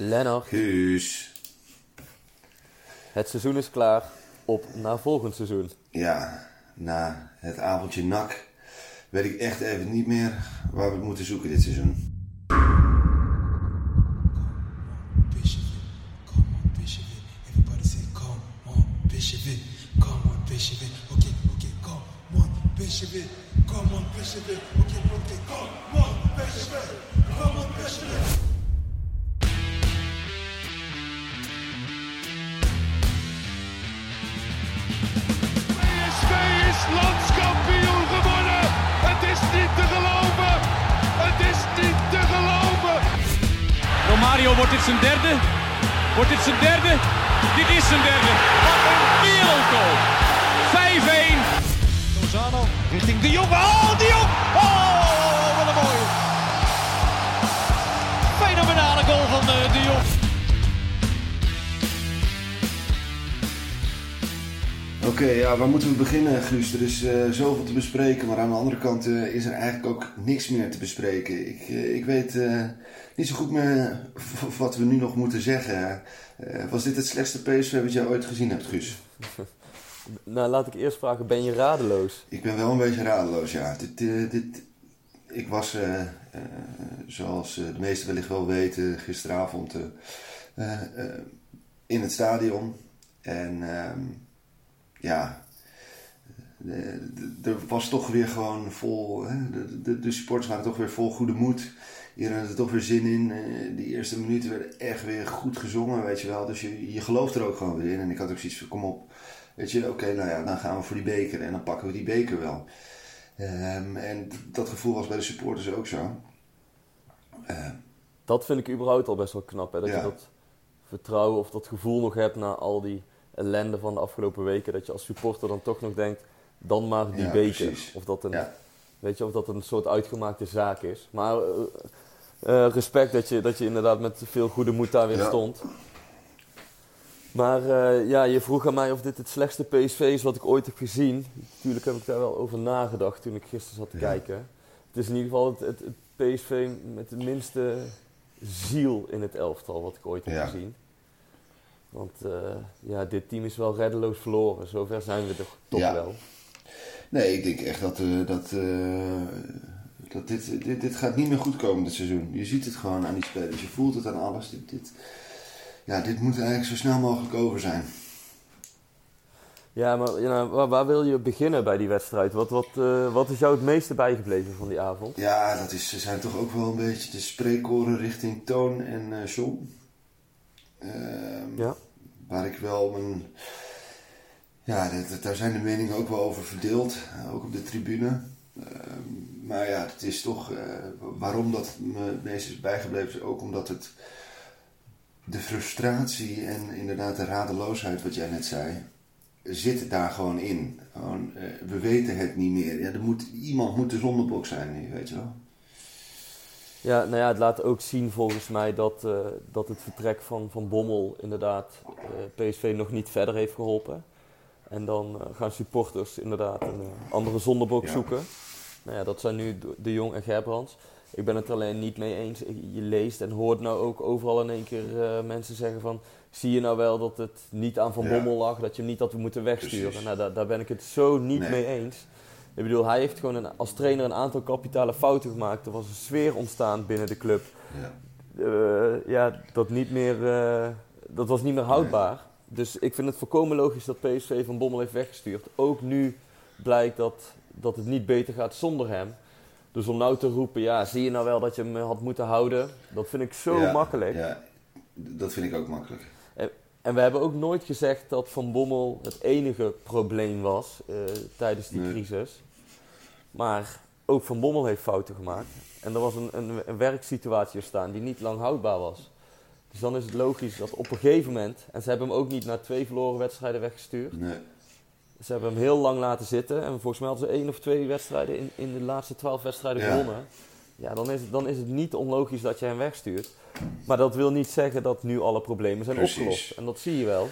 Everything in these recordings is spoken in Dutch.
Lennart, Guus. het seizoen is klaar. Op naar volgend seizoen. Ja, na het avondje nak weet ik echt even niet meer waar we het moeten zoeken dit seizoen. Beginnen, Guus? Er is eh, zoveel te bespreken, maar aan de andere kant eh, is er eigenlijk ook niks meer te bespreken. Ik, eh, ik weet niet zo goed meer wat we nu nog moeten zeggen. Was dit het slechtste PSV wat jij ooit gezien hebt, Guus? Nou, laat ik eerst vragen, ben je radeloos? Ik ben wel een beetje radeloos, ja. Dit, dit, ik was, zoals de meesten wellicht wel weten, gisteravond in het stadion. En ehm, ja, er was toch weer gewoon vol, hè, de, de, de supporters waren toch weer vol goede moed. Iedereen had er toch weer zin in. Eh, die eerste minuten werden echt weer goed gezongen, weet je wel. Dus je, je gelooft er ook gewoon weer in. En ik had ook zoiets van, kom op, Weet je, oké, nou ja, dan gaan we voor die beker en dan pakken we die beker wel. Ehm, en dat gevoel was bij de supporters ook zo. Ehm, Dat vind ik überhaupt al best wel knap. Hè? Dat Ja. je dat vertrouwen of dat gevoel nog hebt na al die ellende van de afgelopen weken. Dat je als supporter dan toch nog denkt, dan maar die Ja, beker. precies. Of dat, een, ja, weet je, of dat een soort uitgemaakte zaak is. Maar eh, eh, respect dat je, dat je inderdaad met veel goede moed daar weer Ja. stond. Maar eh, ja, je vroeg aan mij of dit het slechtste PSV is wat ik ooit heb gezien. Natuurlijk heb ik daar wel over nagedacht toen ik gisteren zat te kijken. Het is in ieder geval het, het, het PSV met de minste ziel in het elftal wat ik ooit heb gezien. Want ja, dit team is wel reddeloos verloren. Zover zijn we toch, toch wel. Nee, ik denk echt dat, eh, dat, eh, dat dit, dit, dit gaat niet meer goed komen dit seizoen. Je ziet het gewoon aan die spelers, je voelt het aan alles. Dit, dit, ja, dit moet eigenlijk zo snel mogelijk over zijn. Ja, maar ja, nou, waar, waar wil je beginnen bij die wedstrijd? Wat, wat, eh, wat is jou het meeste bijgebleven van die avond? Ja, dat is, zijn toch ook wel een beetje de spreekkoren richting Toon en John. Ehm, Ja. Waar ik wel mijn. Ja, daar zijn de meningen ook wel over verdeeld, eh, ook op de tribune. Ehm, maar ja, het is toch. eh, waarom dat me het meest is bijgebleven, is ook omdat het. De frustratie en inderdaad de radeloosheid, wat jij net zei, zit daar gewoon in. Gewoon, eh, we weten het niet meer. Ja, er moet, iemand moet de zondebok zijn weet je wel. Ja, nou ja, het laat ook zien volgens mij dat, dat het vertrek van, van Bommel inderdaad PSV nog niet verder heeft geholpen. En dan eh, gaan supporters inderdaad een eh, andere zondebok Ja. zoeken. Nou ja, dat zijn nu De- Jong en Gerbrands. Ik ben het er alleen niet mee eens. Je leest en hoort nou ook overal in één keer eh, mensen zeggen van... Zie je nou wel dat het niet aan Van Ja. Bommel lag, dat je hem niet had moeten wegsturen? Precies. Nou, daar, daar ben ik het zo niet Nee. mee eens. Ik bedoel, hij heeft gewoon een, als trainer een aantal kapitale fouten gemaakt. Er was een sfeer ontstaan binnen de club. Ja. Ja, dat, niet meer, dat was niet meer houdbaar. Dus ik vind het volkomen logisch dat PSV Van Bommel heeft weggestuurd. Ook nu blijkt dat, dat het niet beter gaat zonder hem. Dus om nou te roepen, ja, zie je nou wel dat je hem had moeten houden? Dat vind ik zo Ja, makkelijk. Ja, dat vind ik ook makkelijk. En we hebben ook nooit gezegd dat Van Bommel het enige probleem was eh, tijdens die Nee. crisis. Maar ook Van Bommel heeft fouten gemaakt. En er was een, een, een werksituatie ontstaan die niet lang houdbaar was. Dus dan is het logisch dat op een gegeven moment... En ze hebben hem ook niet naar twee verloren wedstrijden weggestuurd. Nee. Ze hebben hem heel lang laten zitten. En volgens mij hadden ze één of twee wedstrijden in, in de laatste twaalf wedstrijden Ja. gewonnen. Ja, dan is, het, dan is het niet onlogisch dat je hem wegstuurt. Maar dat wil niet zeggen dat nu alle problemen zijn Precies. opgelost. En dat zie je wel.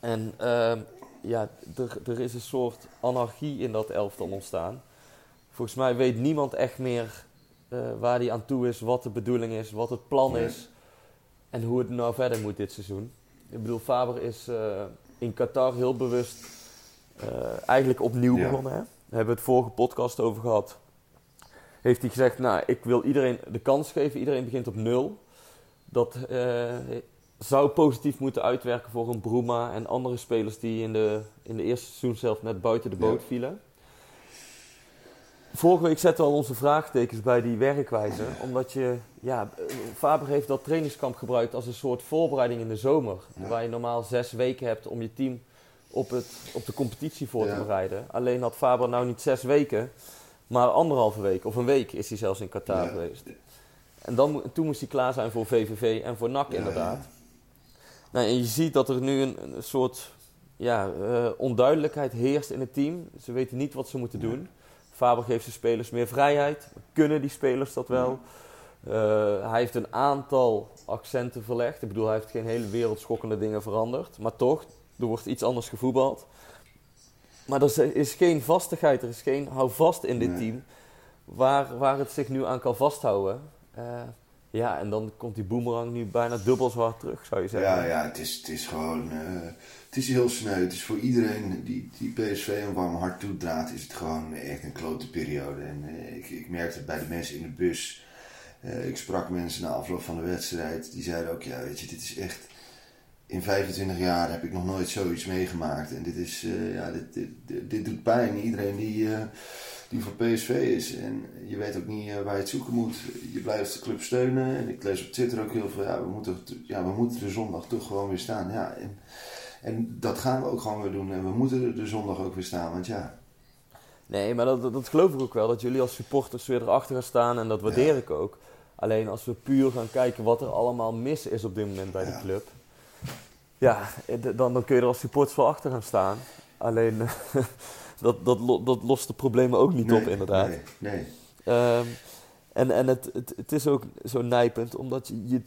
En ehm, ja, er, er is een soort anarchie in dat elftal ontstaan. Volgens mij weet niemand echt meer eh, waar hij aan toe is, wat de bedoeling is, wat het plan Nee. is. En hoe het nou verder moet dit seizoen. Ik bedoel, Faber is eh, in Qatar heel bewust eh, eigenlijk opnieuw Ja. begonnen. Hè? Daar hebben we het vorige podcast over gehad. Heeft hij gezegd, nou, ik wil iedereen de kans geven. Iedereen begint op nul. Dat eh, zou positief moeten uitwerken voor een Bruma en andere spelers die in de, in de eerste seizoen zelf net buiten de boot Ja. vielen. Vorige week zetten we al onze vraagtekens bij die werkwijze. Omdat je, ja, Faber heeft dat trainingskamp gebruikt als een soort voorbereiding in de zomer. Ja. Waar je normaal zes weken hebt om je team op, het, op de competitie voor te bereiden. Alleen had Faber nou niet zes weken, maar anderhalve week of een week is hij zelfs in Qatar Ja. geweest. En dan, toen moest hij klaar zijn voor VVV en voor NAC inderdaad. Nou, en je ziet dat er nu een, een soort ja, eh, onduidelijkheid heerst in het team. Ze weten niet wat ze moeten doen. Faber geeft zijn spelers meer vrijheid. Kunnen die spelers dat wel? Eh, hij heeft een aantal accenten verlegd. Ik bedoel, hij heeft geen hele wereldschokkende dingen veranderd. Maar toch, er wordt iets anders gevoetbald. Maar er is- geen vastigheid, er is geen houvast in dit Nee. team waar, waar het zich nu aan kan vasthouden. Eh, ja, en dan komt die boemerang nu bijna dubbel zo hard terug, zou je zeggen. Ja, ja het, is, het is gewoon. eh, het is heel sneu. Het is voor iedereen die, die PSV een warm hart toedraagt, is het gewoon echt een klote periode. En eh, ik, ik merkte het bij de mensen in de bus. Eh, ik sprak mensen na afloop van de wedstrijd. Die zeiden ook: Ja, weet je, dit is echt. In 25 jaar heb ik nog nooit zoiets meegemaakt. En dit, is, eh, ja, dit, dit, dit, doet pijn. Iedereen die, die voor PSV is. En je weet ook niet waar je het zoeken moet. Je blijft de club steunen. En ik lees op Twitter ook heel veel. Ja, we moeten, ja, we moeten de zondag toch gewoon weer staan. Ja, en, en dat gaan we ook gewoon weer doen. En we moeten er de zondag ook weer staan. Want ja, Nee, maar dat, dat, geloof ik ook wel. Dat jullie als supporters weer erachter gaan staan. En dat waardeer Ja. ik ook. Alleen als we puur gaan kijken wat er allemaal mis is op dit moment bij Ja. de club. Ja, eh, dan, dan kun je er als supporters wel achter gaan staan. Alleen dat, dat, dat lost de problemen ook niet nee, op, inderdaad. Nee, nee. Ehm, en en het, het, het is ook zo nijpend, omdat je, je,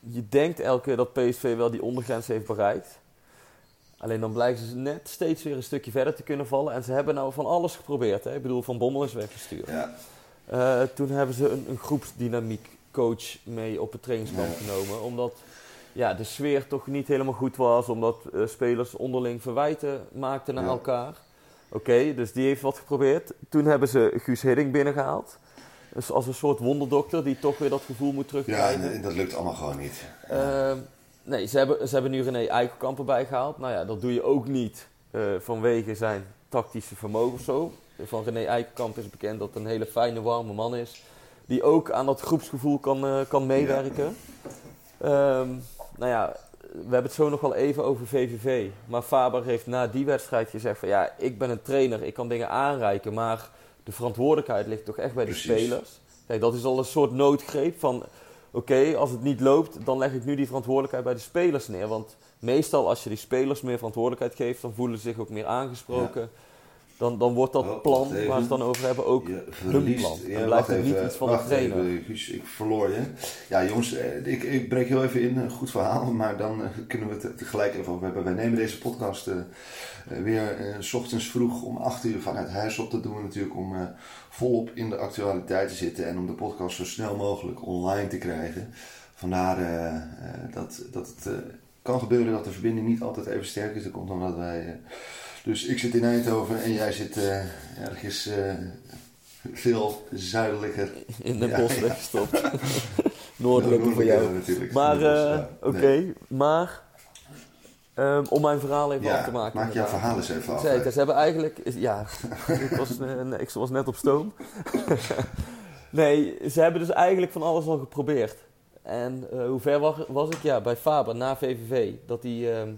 je denkt elke keer dat PSV wel die ondergrens heeft bereikt. Alleen dan blijken ze net steeds weer een stukje verder te kunnen vallen. En ze hebben nou van alles geprobeerd. Hè? Ik bedoel, Van Bommel is weggestuurd. Ja, Eh, toen hebben ze een, een groepsdynamiek coach mee op het trainingskamp Ja. genomen. Omdat ja, de sfeer toch niet helemaal goed was. Omdat eh, spelers onderling verwijten maakten naar Ja. elkaar. Oké, dus die heeft wat geprobeerd. Toen hebben ze Guus Hiddink binnengehaald. Dus als een soort wonderdokter die toch weer dat gevoel moet ja terugkrijgen. en, en dat lukt allemaal gewoon niet. Ehm, nee, ze hebben, ze hebben nu René Eikelkamp erbij gehaald. Nou ja, dat doe je ook niet eh, vanwege zijn tactische vermogen of zo. Van René Eikelkamp is bekend dat het een hele fijne, warme man is. Die ook aan dat groepsgevoel kan, eh, kan meewerken. Ehm, nou ja, we hebben het zo nog wel even over VVV. Maar Faber heeft na die wedstrijd gezegd van... Ja, ik ben een trainer, ik kan dingen aanreiken. Maar de verantwoordelijkheid ligt toch echt bij de Precies. spelers. Kijk, dat is al een soort noodgreep van... Oké, als het niet loopt, dan leg ik nu die verantwoordelijkheid bij de spelers neer. Want meestal als je die spelers meer verantwoordelijkheid geeft... dan voelen ze zich ook meer aangesproken. Dan, dan wordt dat Oh, plan even. waar ze het dan over hebben ook hun ja, Dan blijft het niet even, iets van de trainer. even, ik verloor je. Ja, jongens, eh, ik, ik breek heel even in. Een goed verhaal, maar dan eh, kunnen we het tegelijk even over hebben. Wij nemen deze podcast eh, weer eh, s ochtends vroeg om 8 uur vanuit huis op. Dat doen we natuurlijk om volop in de actualiteit te zitten en om de podcast zo snel mogelijk online te krijgen. Vandaar dat, dat het kan gebeuren dat de verbinding niet altijd even sterk is. Dat komt omdat wij. Dus ik zit in Eindhoven en jij zit eh, ergens eh, veel zuidelijker. In de Ja, bos ja. weggestopt. Noordelijker voor jou. natuurlijk. Maar, eh, ja, oké, nee. maar ehm, om mijn verhaal even af te maken. maak jouw verhaal eens even af. Ze hebben eigenlijk, ja, ik, was, ik was net op stoom. nee, ze hebben dus eigenlijk van alles al geprobeerd. En hoe ver was, was ik? Ja, bij Faber, na VVV, dat hij, ehm,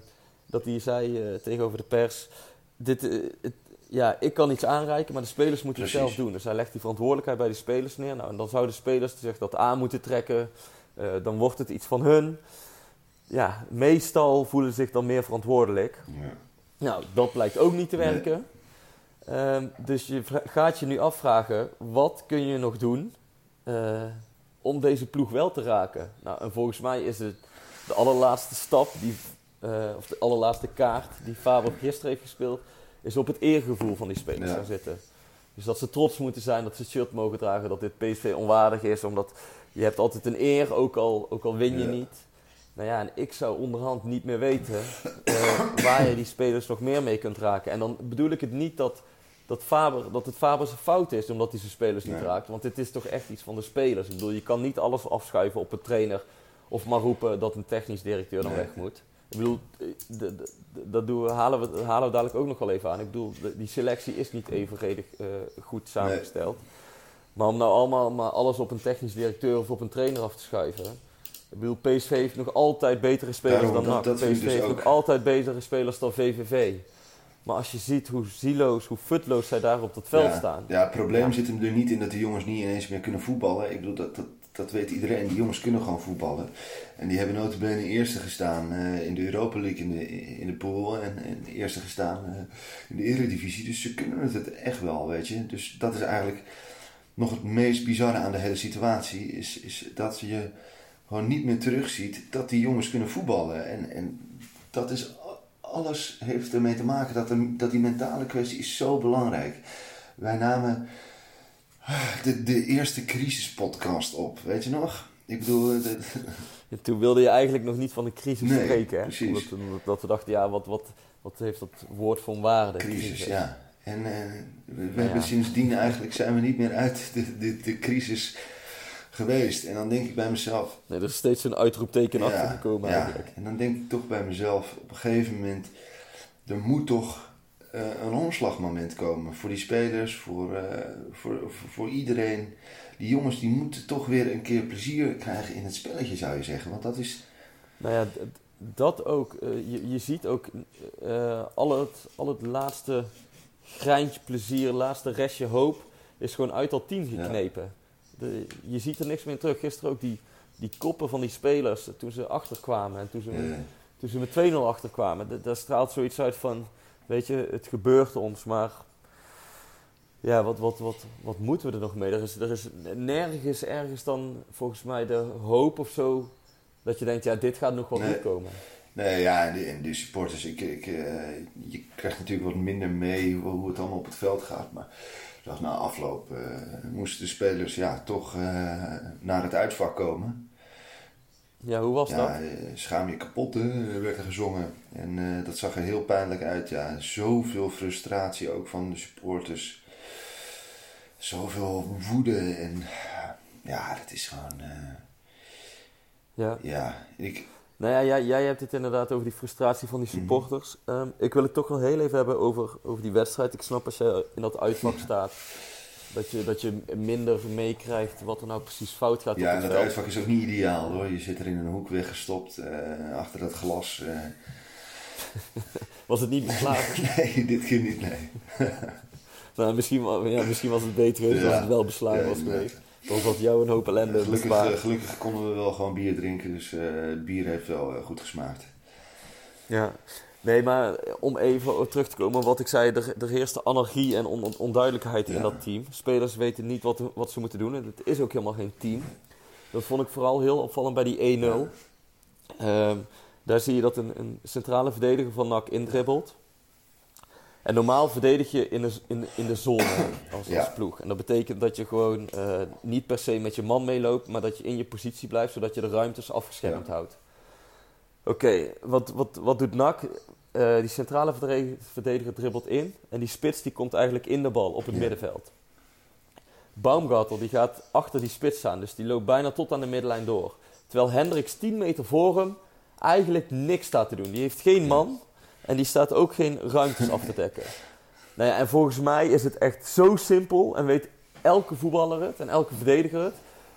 dat hij zei tegenover de pers... Dit, eh, het, ja, ik kan iets aanreiken, maar de spelers moeten het zelf doen. Dus hij legt die verantwoordelijkheid bij de spelers neer. Nou, en dan zouden de spelers zich dat aan moeten trekken. Eh, dan wordt het iets van hun. Ja, meestal voelen ze zich dan meer verantwoordelijk. Ja. Nou, dat blijkt ook niet te Nee. werken. Ehm, dus je gaat je nu afvragen, wat kun je nog doen eh, om deze ploeg wel te raken? Nou, en volgens mij is het de allerlaatste stap, die, eh, of de allerlaatste kaart die Faber gisteren heeft gespeeld, is op het eergevoel van die spelers Ja. gaan zitten. Dus dat ze trots moeten zijn, dat ze het shirt mogen dragen, dat dit PSV onwaardig is, omdat je hebt altijd een eer, ook al, ook al win je Ja. niet. Nou ja, en ik zou onderhand niet meer weten eh, waar je die spelers nog meer mee kunt raken. En dan bedoel ik het niet dat, dat, Faber, dat het Faber zijn fout is omdat hij zijn spelers niet Nee. raakt. Want het is toch echt iets van de spelers. Ik bedoel, je kan niet alles afschuiven op een trainer of maar roepen dat een technisch directeur dan Nee. weg moet. Ik bedoel, eh, dat doen we, halen, we, halen we dadelijk ook nog wel even aan. Ik bedoel, die selectie is niet evenredig eh, goed samengesteld. Maar om nou allemaal maar alles op een technisch directeur of op een trainer af te schuiven. Ik bedoel, PSV heeft nog altijd betere spelers Daarom, dan NAC. PSV dus heeft ook. nog altijd betere spelers dan VVV. Maar als je ziet hoe zieloos, hoe futloos zij daar op dat veld ja, staan. Ja, het probleem Ja. zit hem er niet in dat de jongens niet ineens meer kunnen voetballen. Ik bedoel, dat, dat, dat weet iedereen. Die jongens kunnen gewoon voetballen. En die hebben notabene eerste gestaan eh, in de Europa League in de, in de pool. En, en eerste gestaan eh, in de Eredivisie. Dus ze kunnen het echt wel, weet je. Dus dat is eigenlijk nog het meest bizarre aan de hele situatie. Is, is dat je gewoon niet meer terugziet dat die jongens kunnen voetballen. En, en dat is alles heeft ermee te maken dat, de, dat die mentale kwestie is zo belangrijk. Wij namen de, de eerste crisispodcast op, weet je nog? Ik bedoel, de- En toen wilde je eigenlijk nog niet van de crisis Nee, spreken. Hè? precies. Omdat, omdat- dat we dachten, ja, wat, wat, wat heeft dat woord voor waarde? crisis, ja. En eh, we, we Ja. hebben sindsdien eigenlijk zijn we niet meer uit de, de, de crisis geweest. En dan denk ik bij mezelf, Nee, er is steeds een uitroepteken achter gekomen ja. eigenlijk. En dan denk ik toch bij mezelf, op een gegeven moment, er moet toch eh, een omslagmoment komen voor die spelers, voor, eh, voor, voor, voor iedereen. Die jongens die moeten toch weer een keer plezier krijgen in het spelletje, zou je zeggen. Want dat is, Nou ja, dat ook. eh, je, je ziet ook eh, al, het, al het laatste greintje plezier, laatste restje hoop is gewoon uit dat team geknepen. De, je ziet er niks meer terug. Gisteren ook die, die koppen van die spelers eh, toen ze achterkwamen en toen ze, eh, toen ze met 2-0 achterkwamen. Daar straalt zoiets uit van, weet je, het gebeurt ons, maar ja, wat, wat, wat, wat moeten we er nog mee? Er is, er is nergens ergens dan volgens mij de hoop of zo dat je denkt, ja, dit gaat nog wel Nee. goed komen. Nee, ja, en de, en de supporters, ik, ik, eh, je krijgt natuurlijk wat minder mee hoe, het allemaal op het veld gaat. Maar zoals na afloop eh, moesten de spelers ja, toch eh, naar het uitvak komen. Ja, hoe was ja, dat? schaam je kapot, hè, werd er gezongen. En eh, dat zag er heel pijnlijk uit. Ja, zoveel frustratie ook van de supporters. Zoveel woede en ja, dat is gewoon, eh, Ja. ja, ik, Nou ja, jij, jij hebt het inderdaad over die frustratie van die Mhm. supporters. Ehm, ik wil het toch wel heel even hebben over, over die wedstrijd. Ik snap als je in dat uitvak staat, dat je, dat je minder meekrijgt wat er nou precies fout gaat Ja, op en het dat uitvak is ook niet ideaal hoor. Je zit er in een hoek weggestopt eh, achter dat glas. eh. Was het niet beslagen? nee, dit keer niet, nee. nou, misschien, ja, misschien was het beter geweest Ja. als het wel beslagen Ja, was geweest. Dan had jou een hoop ellende Gelukkig, bespaard. eh, gelukkig konden we wel gewoon bier drinken, dus eh, het bier heeft wel goed gesmaakt. Ja, nee, maar om even terug te komen, wat ik zei, er, er heerste anarchie en on- onduidelijkheid in dat team. Spelers weten niet wat, wat ze moeten doen en het is ook helemaal geen team. Dat vond ik vooral heel opvallend bij die 1-0. Ehm, daar zie je dat een, een centrale verdediger van NAC indribbelt. En normaal verdedig je in de, in, in de zone als, Ja. als ploeg. En dat betekent dat je gewoon eh, niet per se met je man meeloopt, maar dat je in je positie blijft, zodat je de ruimtes afgeschermd houdt. Oké, wat, wat, wat doet NAC? Eh, die centrale verdediger, verdediger dribbelt in en die spits die komt eigenlijk in de bal op het Ja. middenveld. Baumgartel die gaat achter die spits staan, dus die loopt bijna tot aan de middenlijn door. Terwijl Hendricks 10 meter voor hem eigenlijk niks staat te doen. Die heeft geen man en die staat ook geen ruimtes af te dekken. Nou ja, en volgens mij is het echt zo simpel en weet elke voetballer het en elke verdediger het.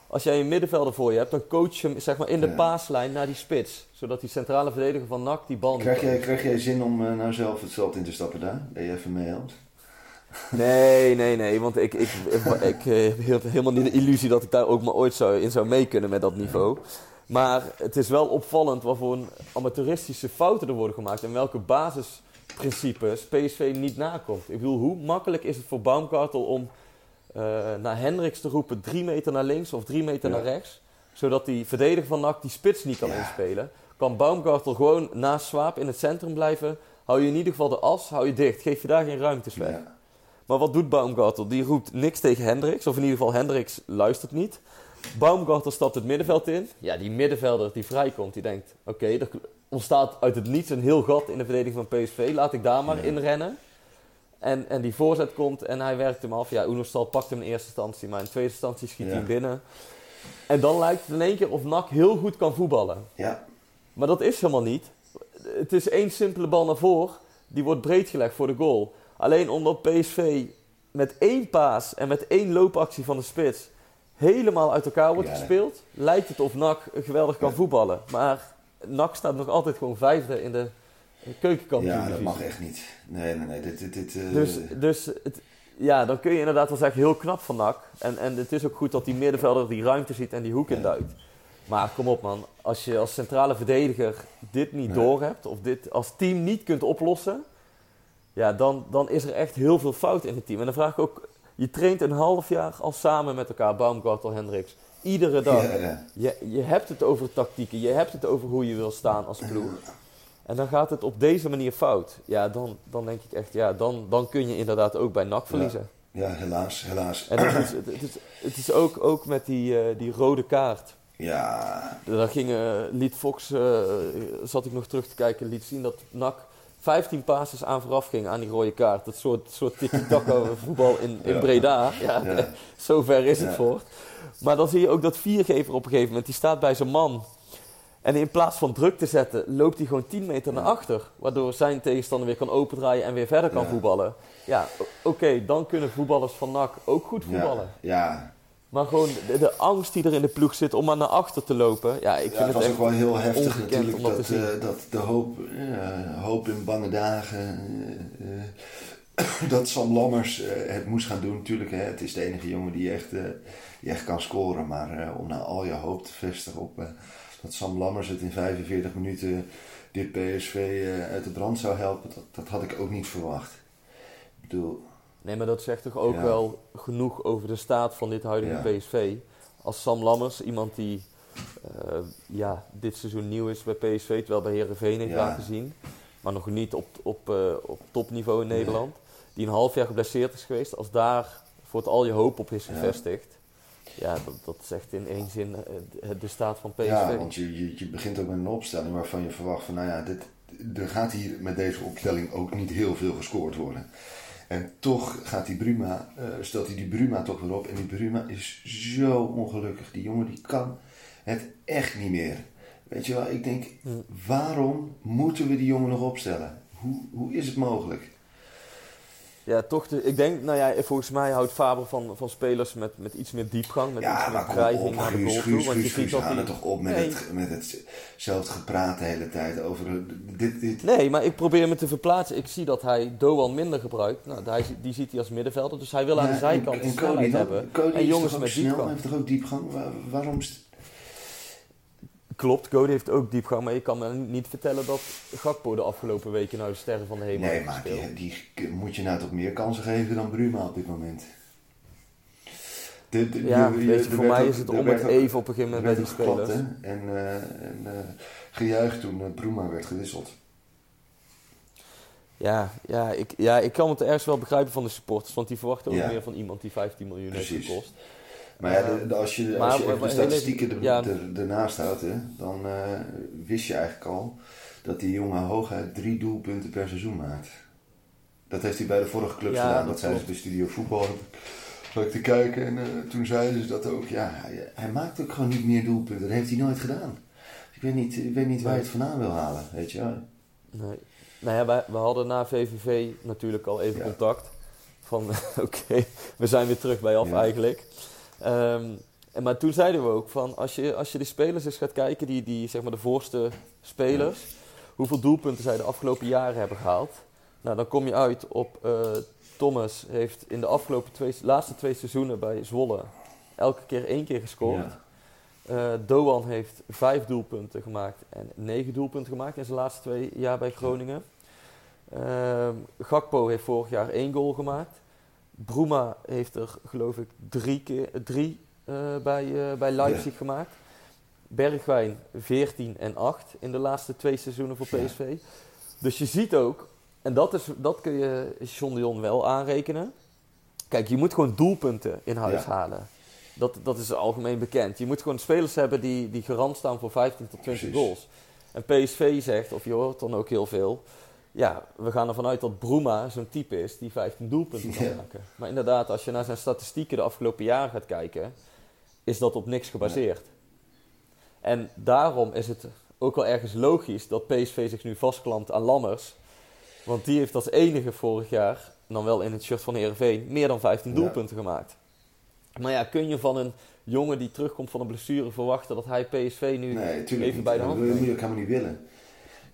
Als jij een middenvelder voor je hebt, dan coach je hem zeg maar, in de Ja. paaslijn naar die spits. Zodat die centrale verdediger van NAC die bal Krijg jij, krijg jij zin om eh, nou zelf het veld in te stappen daar? Dat je even meehelpt? Nee, nee, nee. Want ik, ik, ik, ik, eh, heb helemaal niet de illusie dat ik daar ook maar ooit zou, in zou mee kunnen met dat niveau. Maar het is wel opvallend wat voor een amateuristische fouten er worden gemaakt. En welke basisprincipes PSV niet nakomt. Ik bedoel, hoe makkelijk is het voor Baumgartel om naar Hendricks te roepen drie meter naar links of drie meter Ja. naar rechts. Zodat die verdediger van NAC die spits niet kan Ja. inspelen. Kan Baumgartel gewoon naast Swaap in het centrum blijven. Hou je in ieder geval de as, hou je dicht. Geef je daar geen ruimtes weg. Ja. Maar wat doet Baumgartel? Die roept niks tegen Hendricks. Of in ieder geval Hendricks luistert niet. Baumgartel stapt het middenveld in. Ja, die middenvelder die vrijkomt, die denkt... Oké, er ontstaat uit het niets een heel gat in de verdediging van PSV. Laat ik daar maar in rennen. En, en die voorzet komt en hij werkt hem af. Ja, Oenerstal pakt hem in eerste instantie, maar in tweede instantie schiet Ja. hij binnen. En dan lijkt het in één keer of NAC heel goed kan voetballen. Ja, Maar dat is helemaal niet. Het is één simpele bal naar voren. Die wordt breed gelegd voor de goal. Alleen omdat PSV met één paas en met één loopactie van de spits helemaal uit elkaar wordt Ja. gespeeld, lijkt het of NAC geweldig kan Ja. voetballen. Maar NAC staat nog altijd gewoon vijfde in de keukenkampioen. ja dat mag echt niet. Nee, nee, nee. Dit, dit, dit, eh, Dus, dus het, ja, dan kun je inderdaad wel zeggen heel knap van NAC. En, en het is ook goed dat die middenvelder die ruimte ziet en die hoek induikt. Maar kom op man, als je als centrale verdediger dit niet doorhebt of dit als team niet kunt oplossen, ja, dan, dan is er echt heel veel fout in het team. En dan vraag ik ook, je traint een half jaar al samen met elkaar, Baumgartel, Hendricks. Iedere dag. ja, ja. Je, je hebt het over tactieken, je hebt het over hoe je wil staan als ploeg. En dan gaat het op deze manier fout. Ja, dan, dan denk ik echt, ja, dan, dan kun je inderdaad ook bij NAC verliezen. Ja, helaas, helaas. En het is, het, is, het is ook, ook met die, eh, die rode kaart. Ja, Daar ging, eh, liet Fox, eh, zat ik nog terug te kijken, liet zien dat NAC 15 passes aan vooraf ging aan die rode kaart. Dat soort, soort tiki-taka voetbal in, in Ja. Breda. Ja, Ja. zover is het voor. Maar dan zie je ook dat viergever op een gegeven moment, die staat bij zijn man. En in plaats van druk te zetten, loopt hij gewoon 10 meter naar achter. Waardoor zijn tegenstander weer kan opendraaien en weer verder kan Ja. voetballen. Ja, oké, dan kunnen voetballers van NAC ook goed voetballen. ja, ja. Maar gewoon de, de angst die er in de ploeg zit om maar naar achter te lopen. Ja, ik vind het het was ook wel heel heftig natuurlijk dat eh, dat de hoop, hoop in bange dagen, eh, eh, dat Sam Lammers het moest gaan doen. Natuurlijk, hè, het is de enige jongen die echt, die echt kan scoren. Maar om nou al je hoop te vestigen op dat Sam Lammers het in 45 minuten dit PSV eh, uit de brand zou helpen, dat, dat had ik ook niet verwacht. Ik bedoel, Nee, maar dat zegt toch ook Ja. wel genoeg over de staat van dit huidige Ja. PSV. Als Sam Lammers, iemand die eh, ja, dit seizoen nieuw is bij PSV, terwijl bij Herenveen heeft Ja. laten zien, maar nog niet op, op, eh, op topniveau in Nederland, die een half jaar geblesseerd is geweest, als daar voor het al je hoop op is gevestigd, ja, dat, dat zegt in één zin eh, de, de staat van PSV. Ja, want je, je, je begint ook met een opstelling waarvan je verwacht van, nou ja, dit, er gaat hier met deze opstelling ook niet heel veel gescoord worden. En toch gaat die Bruma, eh, stelt hij die Bruma toch weer op. En die Bruma is zo ongelukkig. Die jongen die kan het echt niet meer. Weet je wel, ik denk, waarom moeten we die jongen nog opstellen? Hoe, hoe is het mogelijk? Ja, toch. De, ik denk, nou ja, volgens mij houdt Faber van, van spelers met, met iets meer diepgang, met Ja, iets meer dreiging naar de goal toe. Want je ziet dat er toch op met, Nee. het, met hetzelfde gepraat de hele tijd over... eh, Dit, dit, Nee, maar ik probeer me te verplaatsen. Ik zie dat hij Doan minder gebruikt. Nou, hij, die ziet hij als middenvelder. Dus hij wil aan de zijkant en- en snelheid hebben. En jongens met snel, diepgang. heeft toch ook diepgang? Waar- waarom... st- Klopt, Cody heeft ook diepgang. Maar je kan me niet vertellen dat Gakpo de afgelopen weken nou de sterren van de hemel Nee, heeft maar die, die moet je nou toch meer kansen geven dan Bruma op dit moment. De, de- Ja, je- je- weet je, voor mij ook- is het om het even op een gegeven moment bij die spelers. geklapt? En, eh, en eh, gejuicht toen uh, Bruma werd gewisseld. Ja, ja, ik, ja, ik kan het ergens wel begrijpen van de supporters. Want die verwachten ook Ja. meer van iemand die 15 miljoen heeft Precies. gekost. Maar ja, de- de- als je, als je maar de statistieken er, ja. er- ernaast houdt, hè, dan eh, wist je eigenlijk al dat die jongen hooguit drie doelpunten per seizoen maakt. Dat heeft hij bij de vorige clubs Ja, gedaan. dat Dat zeiden ze bij Studio Voetbal. Ik te kijken en eh, toen zeiden ze dat ook. Ja, hij, hij maakt ook gewoon niet meer doelpunten. Dat heeft hij nooit gedaan. Ik weet niet, ik weet niet waar je het vandaan wil halen, weet je wel. Nee. Nou ja, wij, we hadden na VVV natuurlijk al even contact. Van oké, we zijn weer terug bij af eigenlijk. Ehm, en, maar toen zeiden we ook van als je, als je de spelers eens gaat kijken, die, die zeg maar de voorste spelers, hoeveel doelpunten zij de afgelopen jaren hebben gehaald. Nou, dan kom je uit op eh, Thomas heeft in de afgelopen twee, laatste twee seizoenen bij Zwolle elke keer één keer gescoord. Ja. Eh, Doan heeft vijf doelpunten gemaakt en negen doelpunten gemaakt in zijn laatste twee jaar bij Groningen. Ehm, Gakpo heeft vorig jaar één goal gemaakt. Bruma heeft er geloof ik drie, keer, drie eh, bij, eh, bij Leipzig gemaakt. Bergwijn 14 en 8 in de laatste twee seizoenen voor Ja. PSV. Dus je ziet ook, en dat, is, dat kun je John de Jong wel aanrekenen. Kijk, je moet gewoon doelpunten in huis Ja. halen. Dat, dat is algemeen bekend. Je moet gewoon spelers hebben die, die garant staan voor 15 tot 20 Precies. goals. En PSV zegt, of je hoort dan ook heel veel... Ja, we gaan ervan uit dat Bruma zo'n type is die 15 doelpunten kan Ja. maken. Maar inderdaad, als je naar zijn statistieken de afgelopen jaren gaat kijken... is dat op niks gebaseerd. En daarom is het ook wel ergens logisch dat PSV zich nu vastklampt aan Lammers. Want die heeft als enige vorig jaar, dan wel in het shirt van Heerenveen, meer dan 15 Ja. doelpunten gemaakt. Maar ja, kun je van een jongen die terugkomt van een blessure verwachten dat hij PSV nu Nee, even niet. bij de dat hand je neemt? moet je ook helemaal niet willen.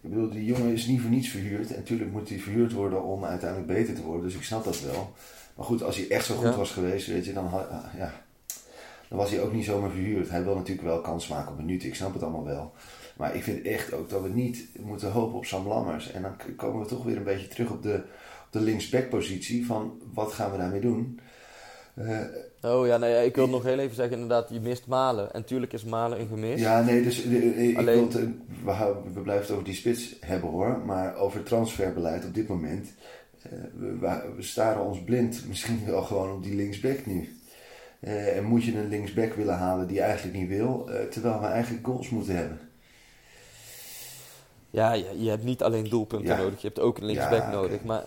Ik bedoel, die jongen is niet voor niets verhuurd. En natuurlijk moet hij verhuurd worden om uiteindelijk beter te worden. Dus ik snap dat wel. Maar goed, als hij echt zo goed Ja. was geweest, weet je, dan, ah, ja, dan was hij ook niet zomaar verhuurd. Hij wil natuurlijk wel kans maken op minuten. Ik snap het allemaal wel. Maar ik vind echt ook dat we niet moeten hopen op Sam Lammers. En dan komen we toch weer een beetje terug op de, op de linksback-positie. Van wat gaan we daarmee doen? Eh, Oh ja, nee, ik wil nog heel even zeggen, inderdaad, je mist Malen. En tuurlijk is Malen een gemis. Ja, nee, dus eh, eh, ik Alleen- wil het, we, blijven het over die spits hebben hoor. Maar over transferbeleid op dit moment. we, staren ons blind misschien wel gewoon op die linksback nu. En moet je een linksback willen halen die je eigenlijk niet wil, terwijl we eigenlijk goals moeten hebben. Ja, je, je hebt niet alleen doelpunten Ja. nodig, je hebt ook een linksback Ja, nodig. Maar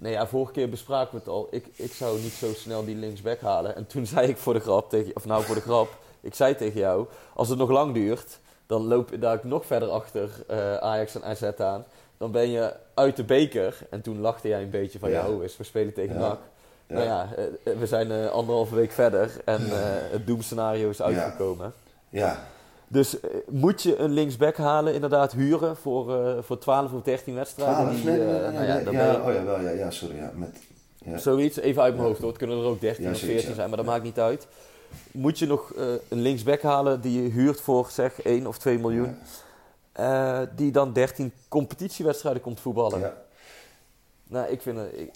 Nee. ja, vorige keer bespraken we het al. Ik, ik zou niet zo snel die linksback halen. En toen zei ik voor de grap tegen, of nou voor de grap, ik zei tegen jou, als het nog lang duurt, dan loop daar nog verder achter eh, Ajax en AZ aan. Dan ben je uit de beker. En toen lachte jij een beetje van, ja, Ja. oh, is we spelen tegen Ja. NAC. Nou ja, eh, we zijn eh, anderhalve week verder en eh, het doemscenario is uitgekomen. Ja, Dus eh, moet je een linksback halen, inderdaad huren voor, eh, voor 12 of 13 wedstrijden? 12, die, eh, nou ja, dan ja, je- oh ja, wel, ja, ja, sorry, ja, met, ja. Zoiets, even uit mijn Ja. hoofd hoor. Het kunnen er ook 13 Ja, of zoiets, 14 ja. zijn, maar dat Ja. maakt niet uit. Moet je nog eh, een linksback halen die je huurt voor zeg 1 of 2 miljoen, eh, die dan 13 competitiewedstrijden komt voetballen? Nou, ik vind het, ik,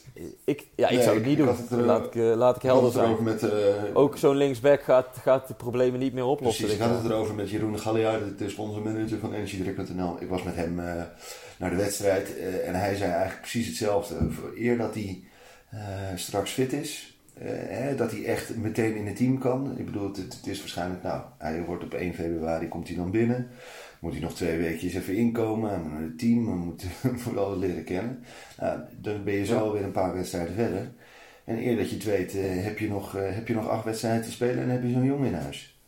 ik, ja, ik Nee, zou het niet ik doen. het er- laat, ik, eh, laat ik helder zijn. met, eh, Ook zo'n linksback gaat, gaat de problemen niet meer oplossen. Precies, ik had het erover met Jeroen Galliard, de sponsormanager van energiedruk.nl. Ik was met hem eh, naar de wedstrijd eh, en hij zei eigenlijk precies hetzelfde. Eer dat hij eh, straks fit is, eh, hè, dat hij echt meteen in het team kan. Ik bedoel, het, het is waarschijnlijk, nou, hij wordt op 1 februari, komt hij dan binnen. Moet hij nog twee weekjes even inkomen aan het team, we moeten wel leren kennen. Nou, dan ben je zo weer een paar wedstrijden verder. En eer dat je het weet, eh, heb, je nog, eh, heb je nog acht wedstrijden te spelen en heb je zo'n jongen in huis.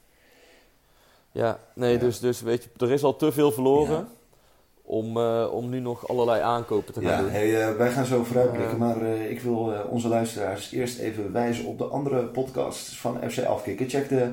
Ja, nee, Ja. Dus, dus weet je, er is al te veel verloren. Om, eh, om nu nog allerlei aankopen te gaan Ja, doen. hey, eh, wij gaan zo vooruitblikken, maar eh, ik wil eh, onze luisteraars eerst even wijzen op de andere podcasts van FC Afkikken. Check de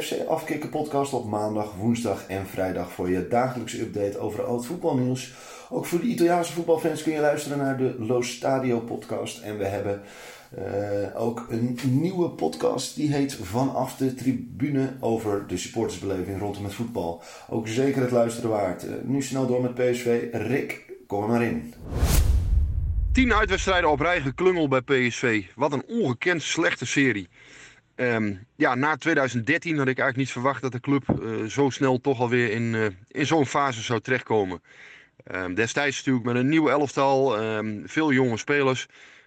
FC Afkikken podcast op maandag, woensdag en vrijdag voor je dagelijkse update over al het voetbalnieuws. Ook voor de Italiaanse voetbalfans kun je luisteren naar de Lo Stadio podcast. En we hebben eh, ook een nieuwe podcast die heet Vanaf de Tribune over de supportersbeleving rondom het voetbal. Ook zeker het luisteren waard. Eh, nu snel door met PSV. Rick, kom er maar in. Tien uitwedstrijden op rij geklungel bij PSV. Wat een ongekend slechte serie. Ehm, ja, na 2013 had ik eigenlijk niet verwacht dat de club eh, zo snel toch alweer in, in zo'n fase zou terechtkomen. Ehm, destijds natuurlijk met een nieuw elftal, ehm, veel jonge spelers.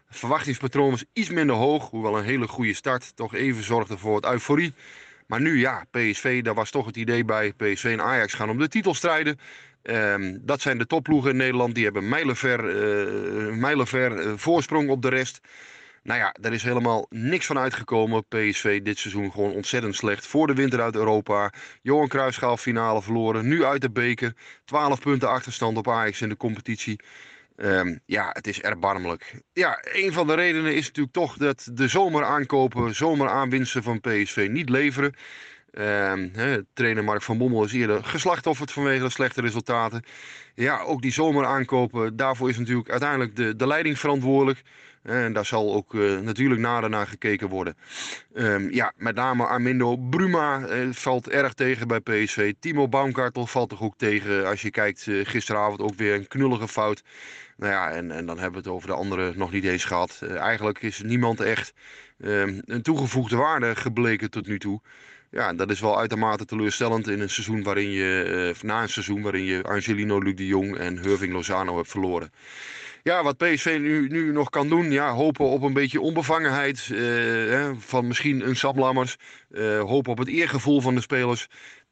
Het verwachtingspatroon was iets minder hoog, hoewel een hele goede start toch even zorgde voor het euforie. Maar nu ja, PSV, daar was toch het idee bij. PSV en Ajax gaan om de titel strijden. Ehm, dat zijn de topploegen in Nederland. Die hebben mijlenver, eh mijlenver eh, voorsprong op de rest. Nou ja, daar is helemaal niks van uitgekomen. PSV dit seizoen gewoon ontzettend slecht. Voor de winter uit Europa. Johan Cruijffschaal finale verloren. Nu uit de beker. 12 punten achterstand op Ajax in de competitie. Ehm, ja, het is erbarmelijk. Ja, een van de redenen is natuurlijk toch dat de zomeraankopen, zomeraanwinsten van PSV niet leveren. Ehm, trainer Mark van Bommel is eerder geslachtofferd vanwege de slechte resultaten. Ja, ook die zomeraankopen, daarvoor is natuurlijk uiteindelijk de, de leiding verantwoordelijk. En daar zal ook eh, natuurlijk nader naar gekeken worden. Ehm, ja, met name Armindo Bruma eh, valt erg tegen bij PSV. Timo Baumgartel valt toch ook tegen. Als je kijkt, eh, gisteravond ook weer een knullige fout. Nou ja, en, en dan hebben we het over de anderen nog niet eens gehad. Eh, eigenlijk is niemand echt ehm, een toegevoegde waarde gebleken tot nu toe. Ja, dat is wel uitermate teleurstellend in een seizoen waarin je, eh, na een seizoen waarin je Angelino Luc de Jong en Hurving Lozano hebt verloren. Ja, wat PSV nu, nu nog kan doen, ja, hopen op een beetje onbevangenheid eh, van misschien een Sam Lammers. Eh, hopen op het eergevoel van de spelers.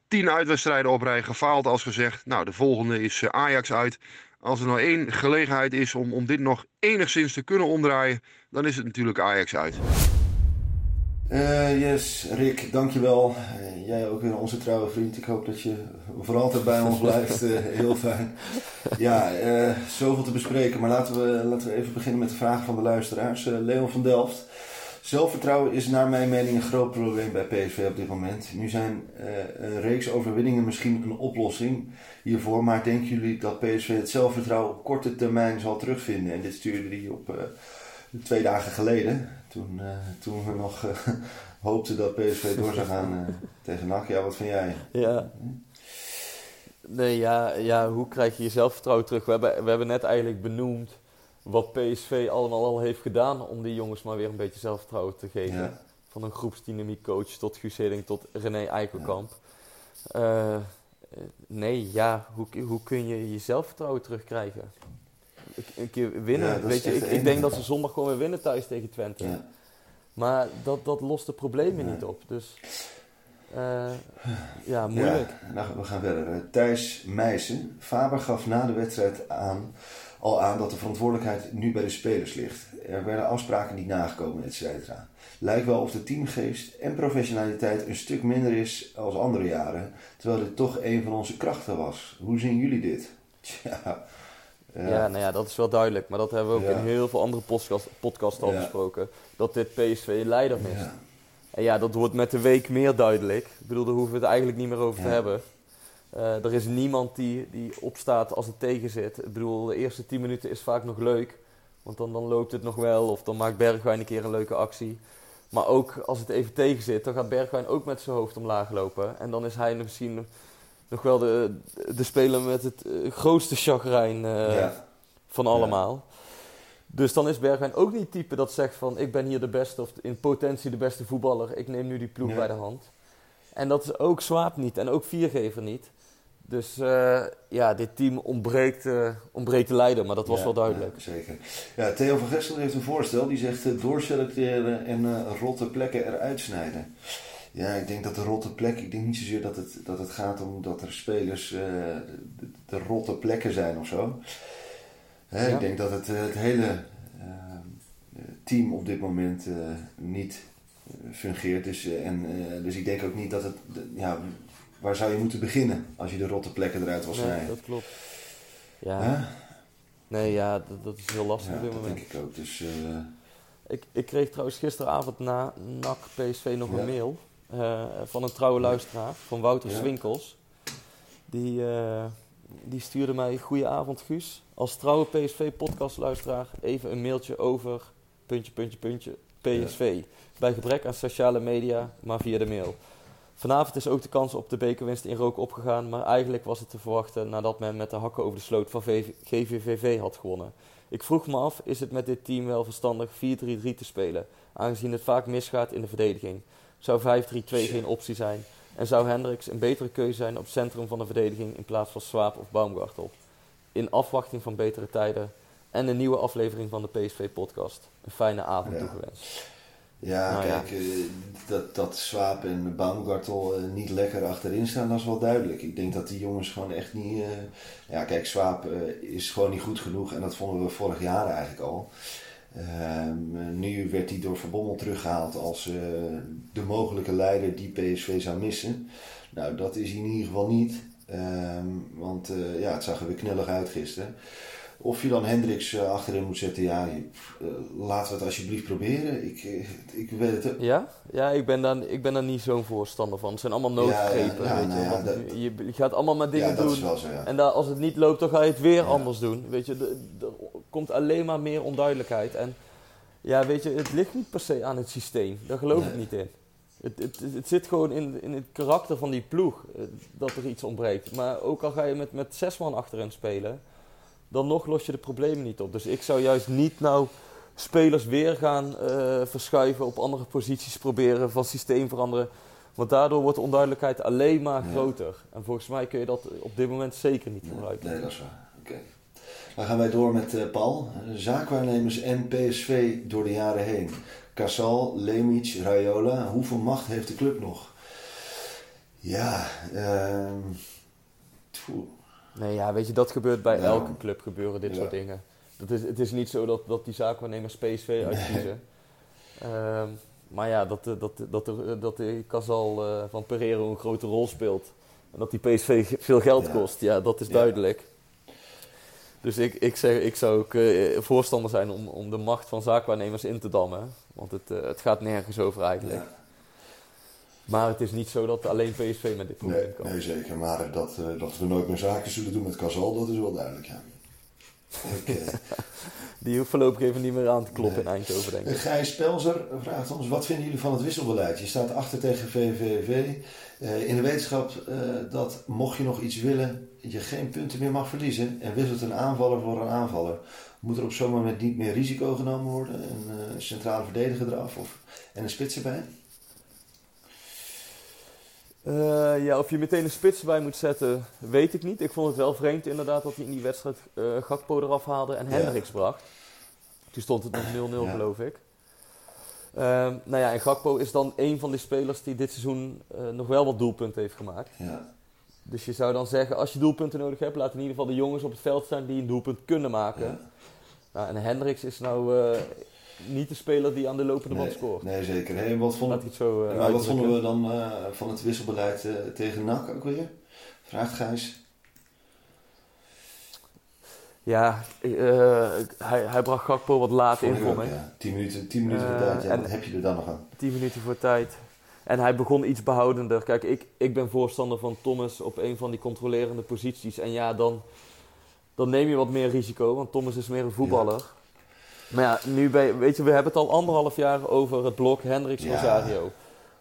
Tien uitwedstrijden op rij, gefaald als gezegd. Nou, de volgende is eh, Ajax uit. Als er nou één gelegenheid is om, om dit nog enigszins te kunnen omdraaien, dan is het natuurlijk Ajax uit. Eh, yes, Rick, dankjewel. Uh, jij ook weer onze trouwe vriend. Ik hoop dat je voor altijd bij ons blijft. Uh, heel fijn. Ja, zoveel te bespreken. Maar laten we, laten we even beginnen met de vragen van de luisteraars. Leon van Delft. Zelfvertrouwen is naar mijn mening een groot probleem bij PSV op dit moment. Nu zijn een reeks overwinningen misschien een oplossing hiervoor. Maar denken jullie dat PSV het zelfvertrouwen op korte termijn zal terugvinden? En dit stuurde hij op twee dagen geleden. Toen, uh, toen we nog uh, hoopten dat PSV door zou gaan uh, tegen NAC. Ja, wat vind jij? Ja. Nee, ja, ja, hoe krijg je je zelfvertrouwen terug? We hebben, we hebben net eigenlijk benoemd wat PSV allemaal al heeft gedaan om die jongens maar weer een beetje zelfvertrouwen te geven. Ja. Van een groepsdynamiek coach tot Guus Hiddink tot René Eikelkamp. Ja. nee, ja, hoe, hoe kun je je zelfvertrouwen terugkrijgen? Een keer winnen. Ja, Weet je, ik, ik, denk dat ze zondag gewoon weer winnen thuis tegen Twente. Ja. Maar dat, dat lost de problemen niet op. Dus uh, ja, moeilijk. Ja, nou, we gaan verder. Thijs Meijsen. Faber gaf na de wedstrijd aan, al aan dat de verantwoordelijkheid nu bij de spelers ligt. Er werden afspraken niet nagekomen, et cetera. Lijkt wel of de teamgeest en professionaliteit een stuk minder is als andere jaren. Terwijl dit toch een van onze krachten was. Hoe zien jullie dit? Tja, ja. nou ja, dat is wel duidelijk. Maar dat hebben we ook in heel veel andere podcast, podcasts al besproken. Dat dit PSV leider mist. En ja, dat wordt met de week meer duidelijk. Ik bedoel, daar hoeven we het eigenlijk niet meer over te hebben. Uh, er is niemand die, die opstaat als het tegen zit. Ik bedoel, de eerste 10 minuten is vaak nog leuk. Want dan, dan loopt het nog wel. Of dan maakt Bergwijn een keer een leuke actie. Maar ook als het even tegen zit, dan gaat Bergwijn ook met zijn hoofd omlaag lopen. En dan is hij misschien nog wel de, de speler met het uh, grootste chagrijn uh, van allemaal. Ja. Dus dan is Bergwijn ook niet het type dat zegt van ik ben hier de beste of in potentie de beste voetballer. Ik neem nu die ploeg bij de hand. En dat is ook Swaap niet en ook Viergever niet. Dus uh, ja, dit team ontbreekt, uh, ontbreekt de leider, maar dat was ja, wel duidelijk. Ja, zeker. Ja, Theo van Gessel heeft een voorstel. Die zegt uh, doorselecteren en rotte plekken eruit snijden. Ja, ik denk dat de rotte plek, ik denk niet zozeer dat het, dat het gaat om dat er spelers uh, de, de, rotte plekken zijn of zo. Hè, ja. Ik denk dat het, het hele uh, team op dit moment uh, niet fungeert. Dus, en, dus ik denk ook niet dat het, ja, waar zou je moeten beginnen als je de rotte plekken eruit wil snijden? Nee, dat klopt. Ja. Nee, ja, dat, dat, is heel lastig ja, op dit dat moment. denk ik ook. Dus, ik, ik kreeg trouwens gisteravond na NAC PSV nog ja. een mail. Uh, van een trouwe luisteraar, van Wouter ja. Swinkels. Die, uh, die stuurde mij: Goedenavond, Guus. Als trouwe PSV-podcastluisteraar even een mailtje over. puntje, puntje, puntje. PSV. Ja. Bij gebrek aan sociale media, maar via de mail. Vanavond is ook de kans op de bekerwinst in rook opgegaan, maar eigenlijk was het te verwachten nadat men met de hakken over de sloot van VV GVVV had gewonnen. Ik vroeg me af, is het met dit team wel verstandig 4-3-3 te spelen, aangezien het vaak misgaat in de verdediging? Zou 5-3-2 geen optie zijn? En zou Hendricks een betere keuze zijn op het centrum van de verdediging in plaats van Swaap of Baumgartel? In afwachting van betere tijden en een nieuwe aflevering van de PSV-podcast. Een fijne avond ja. toegewenst. Ja, nou, kijk, ja. Uh, dat, dat Swaap en Baumgartel uh, niet lekker achterin staan, dat is wel duidelijk. Ik denk dat die jongens gewoon echt niet... Uh, ja, kijk, Swaap is gewoon niet goed genoeg en dat vonden we vorig jaar eigenlijk al. Um, nu werd hij door Verbommel teruggehaald als uh, de mogelijke leider die PSV zou missen. Nou, dat is hij in ieder geval niet. Um, want uh, ja, het zag er weer knellig uit gisteren. Of je dan Hendricks uh, achterin moet zetten, ja, laten we het alsjeblieft proberen. Ik, ik weet het. Ja? Ja, ik ben daar, ik ben daar niet zo'n voorstander van. Het zijn allemaal noodgrepen. Ja, ja, weet nou je. Dat, je, je, gaat allemaal maar dingen doen. Zo, en daar, als het niet loopt, dan ga je het weer anders doen. Weet je, er komt alleen maar meer onduidelijkheid. En ja, weet je, het ligt niet per se aan het systeem. Daar geloof nee. ik niet in. Het, het, het, zit gewoon in, in het karakter van die ploeg dat er iets ontbreekt. Maar ook al ga je met, met zes man achterin spelen, dan nog los je de problemen niet op. Dus ik zou juist niet nou spelers weer gaan uh, verschuiven, op andere posities proberen, van systeem veranderen. Want daardoor wordt de onduidelijkheid alleen maar ja. groter. En volgens mij kun je dat op dit moment zeker niet gebruiken. Nee, dat is waar. Oké. Okay. Dan gaan wij door met eh, Paul. Zaakwaarnemers en PSV door de jaren heen. Casal, Lemic, Raiola. Hoeveel macht heeft de club nog? Ja, ehm. Nee, ja, weet je, dat gebeurt bij Ja. elke club gebeuren dit Ja. soort dingen. Dat is, het is niet zo dat, dat die zaakwaarnemers PSV uitkiezen. Ehm, maar ja, dat, de- dat, dat, er- dat de Casal eh, van Pereiro een grote rol speelt. En dat die PSV veel geld Ja. kost, ja, dat is duidelijk. Dus ik, ik, zeg, ik zou ook eh, voorstander zijn om, om de macht van zaakwaarnemers in te dammen. Want het, eh, het gaat nergens over eigenlijk. Ja. Maar het is niet zo dat alleen PSV met dit probleem Nee, kan. nee, zeker. Maar dat, eh, dat we nooit meer zaken zullen doen met Casal, dat is wel duidelijk, ja. Eh, Die hoeft voorlopig even niet meer aan te kloppen Nee. in Eindhoven, denk ik. Gijs Pelzer vraagt ons, wat vinden jullie van het wisselbeleid? Je staat achter tegen VVV. eh, in de wetenschap eh, dat mocht je nog iets willen, je geen punten meer mag verliezen. En wisselt een aanvaller voor een aanvaller. Moet er op zo'n moment niet meer risico genomen worden? Een eh, centrale verdediger eraf of, en een spits erbij? Eh, ja, of je meteen een spits erbij moet zetten, weet ik niet. Ik vond het wel vreemd inderdaad dat hij in die wedstrijd eh, Gakpo eraf haalde en Ja. Hendricks bracht. Toen stond het nog 0-0 Ja. geloof ik. Ehm, nou ja, en Gakpo is dan een van die spelers die dit seizoen eh, nog wel wat doelpunten heeft gemaakt. Ja, Dus je zou dan zeggen, als je doelpunten nodig hebt, laat in ieder geval de jongens op het veld staan die een doelpunt kunnen maken. ja. Nou, en Hendricks is nou niet de speler die aan de lopende band Nee, scoort. nee, zeker. Hey, wat, Laat vond, ik het zo eh, maar wat vonden we dan eh, van het wisselbeleid eh, tegen NAC ook weer? Vraagt Gijs. Ja, hij, hij bracht Gakpo wat laat in voor mij. ja. 10 minuten, 10 minuten voor tijd. Ja, en- wat heb je er dan nog aan? 10 minuten voor tijd. En hij begon iets behoudender. Kijk, ik, ik ben voorstander van Thomas op een van die controlerende posities. En ja, dan, dan neem je wat meer risico, want Thomas is meer een voetballer. Maar ja, nu ben je, weet je, we hebben het al anderhalf jaar over het blok Hendricks Ja. Rosario.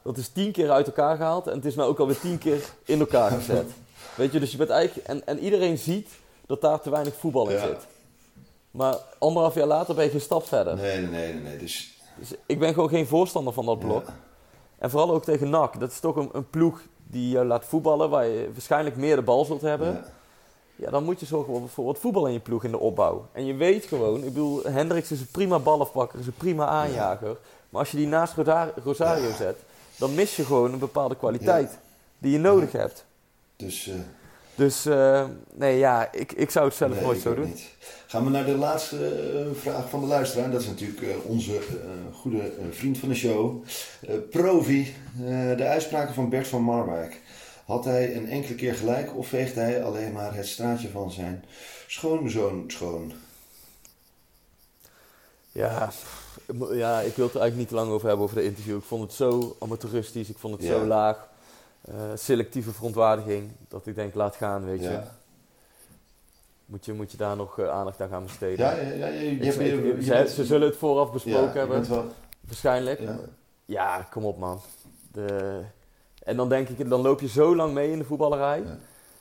Dat is tien keer uit elkaar gehaald en het is nou ook alweer tien keer in elkaar gezet. Weet je, dus je bent eigenlijk... En, en iedereen ziet dat daar te weinig voetbal in Ja. zit. Maar anderhalf jaar later ben je geen stap verder. Nee, nee, nee, nee. nee. Dus, Dus ik ben gewoon geen voorstander van dat blok. ja. En vooral ook tegen NAC. Dat is toch een, een ploeg die je laat voetballen, waar je waarschijnlijk meer de bal zult hebben. Ja. Dan moet je zorgen voor wat voetbal in je ploeg in de opbouw. En je weet gewoon, ik bedoel, Hendricks is een prima ballenpakker, is een prima aanjager. Maar als je die naast Rosario Ja. zet, dan mis je gewoon een bepaalde kwaliteit die je nodig hebt. Dus, eh, Dus eh, nee, ja, ik, ik zou het zelf nee, nooit zo doen. niet. Gaan we naar de laatste eh, vraag van de luisteraar. Dat is natuurlijk onze goede vriend van de show. Provi, de uitspraken van Bert van Marwijk. Had hij een enkele keer gelijk of veegde hij alleen maar het straatje van zijn schoonzoon schoon? Ja, ja, ik wil het er eigenlijk niet te lang over hebben over de interview. Ik vond het zo amateuristisch, ik vond het Ja. zo laag. Eh, selectieve verontwaardiging, dat ik denk, laat gaan, weet je. Moet je, moet je daar nog eh, aandacht aan gaan besteden? ja, ja, ja, je, ze, zullen het vooraf besproken hebben, wel- waarschijnlijk. Ja. ja. kom op man. De... En dan denk ik, dan loop je zo lang mee in de voetballerij. Ja.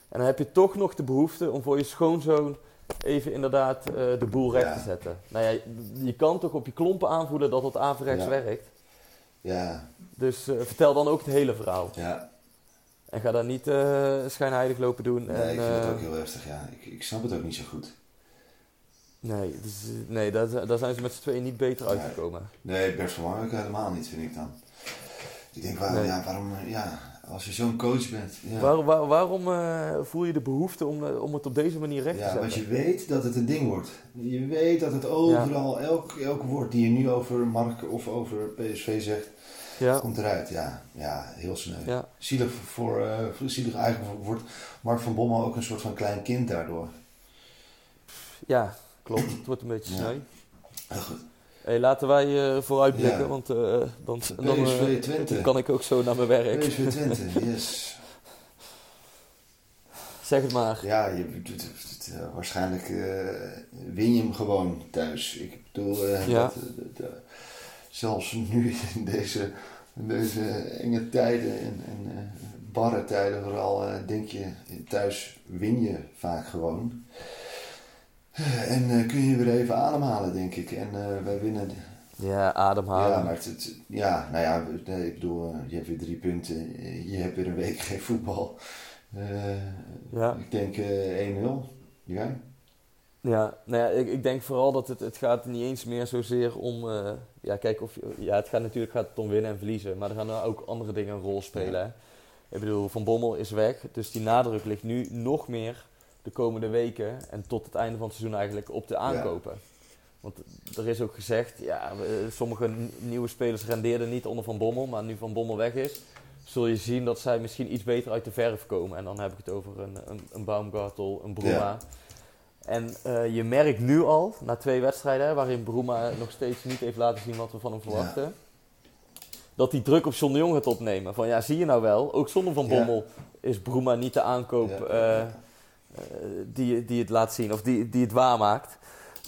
En dan heb je toch nog de behoefte om voor je schoonzoon even inderdaad eh, de boel recht te zetten. Nou ja, je kan toch op je klompen aanvoelen dat dat averechts werkt. Ja, Dus eh, vertel dan ook het hele verhaal. ja. En ga daar niet eh schijnheilig lopen doen. Nee, en, ik vind het ook heel heftig. Ja. Ik, ik snap het ook niet zo goed. Nee, dus, nee daar, daar zijn ze met z'n tweeën niet beter uitgekomen. Nee, Bert van Marwijk helemaal niet, vind ik dan. Ik denk, waarom, Nee. ja, waarom, eh, ja, als je zo'n coach bent. Ja, Waar, waar- waarom eh, voel je de behoefte om, eh, om het op deze manier recht te ja zetten? want je weet dat het een ding wordt. Je weet dat het overal, elk, elk woord die je nu over Mark of over PSV zegt, Ja, komt eruit. Ja, ja heel sneu. ja. Zielig, voor, zielig eigenlijk wordt Mark van Bommel ook een soort van klein kind daardoor. ja, klopt. Het wordt een beetje Ja. sneu. Heel goed. Hey, laten wij eh vooruitblikken, Ja. want eh, dan, dan, eh, dan kan ik ook zo naar mijn werk. PSV Twente, yes. Zeg het maar. Ja, je, waarschijnlijk win je hem gewoon thuis. Ik bedoel, Ja. dat, dat, zelfs nu in deze, in deze enge tijden en, en barre tijden vooral, denk je thuis win je vaak gewoon. En eh, kun je weer even ademhalen, denk ik. En eh, wij winnen. Ja, ademhalen. Ja, maar het, het- ja, nou ja, nee, ik bedoel, eh, je hebt weer drie punten. Je hebt weer een week geen voetbal. Ja. Ik denk eh 1-0. Ja? Ja, nou ja, ik, ik denk vooral dat het, het gaat niet eens meer zozeer om... ja, kijk of ja, het gaat natuurlijk gaat het om winnen en verliezen. Maar er gaan nou ook andere dingen een rol spelen. Hè? Ik bedoel, Van Bommel is weg. Dus die nadruk ligt nu nog meer de komende weken... en tot het einde van het seizoen eigenlijk op de aankopen. Want er is ook gezegd... Ja, sommige nieuwe spelers rendeerden niet onder Van Bommel... maar nu Van Bommel weg is... zul je zien dat zij misschien iets beter uit de verf komen. En dan heb ik het over een, een, een Baumgartel, een Bruma... Ja. En eh, je merkt nu al, na twee wedstrijden, waarin Bruma nog steeds niet heeft laten zien wat we van hem verwachten, dat die druk op John de Jong gaat opnemen. Van ja, zie je nou wel, ook zonder Van Ja. Bommel is Bruma niet de aankoop eh, die, die het laat zien of die, die het waarmaakt.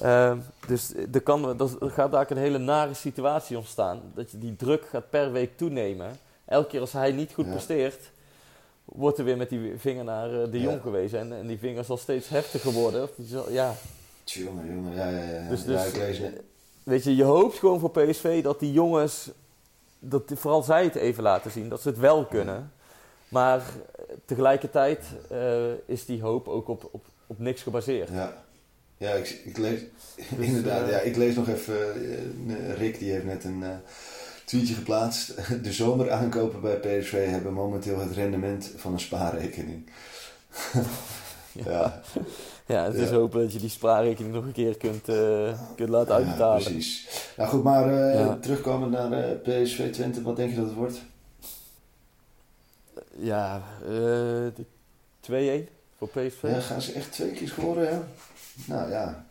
Eh, dus er, kan, er gaat eigenlijk een hele nare situatie ontstaan. Dat je die druk gaat per week toenemen. Elke keer als hij niet goed Ja. presteert, wordt er weer met die vinger naar eh, de Ja. Jong gewezen. En, en die vinger zal steeds heftiger worden. Of die zal, ja, Jongen, jongen, ja, ja, ja. Dus- dus- weet je, je hoopt gewoon voor PSV dat die jongens, dat vooral zij het even laten zien, dat ze het wel kunnen. Maar tegelijkertijd eh, is die hoop ook op, op, op niks gebaseerd. Ja, ja ik, ik lees, Dus, inderdaad, eh, ja, ik lees nog even, eh, Rick die heeft net een tweetje geplaatst. De zomeraankopen bij PSV hebben momenteel het rendement van een spaarrekening. ja, Ja, het is hopen dat je die spaarrekening nog een keer kunt, kunt laten ja, uitbetalen. precies. Nou goed, maar Ja. terugkomend naar PSV Twente, wat denk je dat het wordt? Ja, eh, de 2-1 voor PSV. Ja, gaan ze echt twee keer scoren, ja? Nou ja,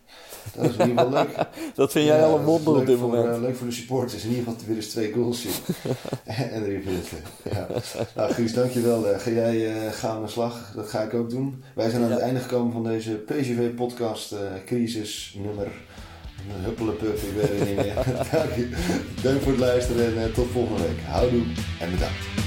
dat is in ieder geval leuk. Dat vind jij Ja, al een wonder op dit voor, moment. eh, leuk voor de supporters. In ieder geval weer eens twee goals zien. en drie punten. Ja. Nou, Guus, dankjewel. Eh, ga jij eh, gaan aan de slag? Dat ga ik ook doen. Wij zijn aan het einde gekomen van deze PGV-podcast. eh, crisis nummer... Huppelepup, ik weet het niet meer. Dank, voor het luisteren en eh, tot volgende week. Houdoe en bedankt.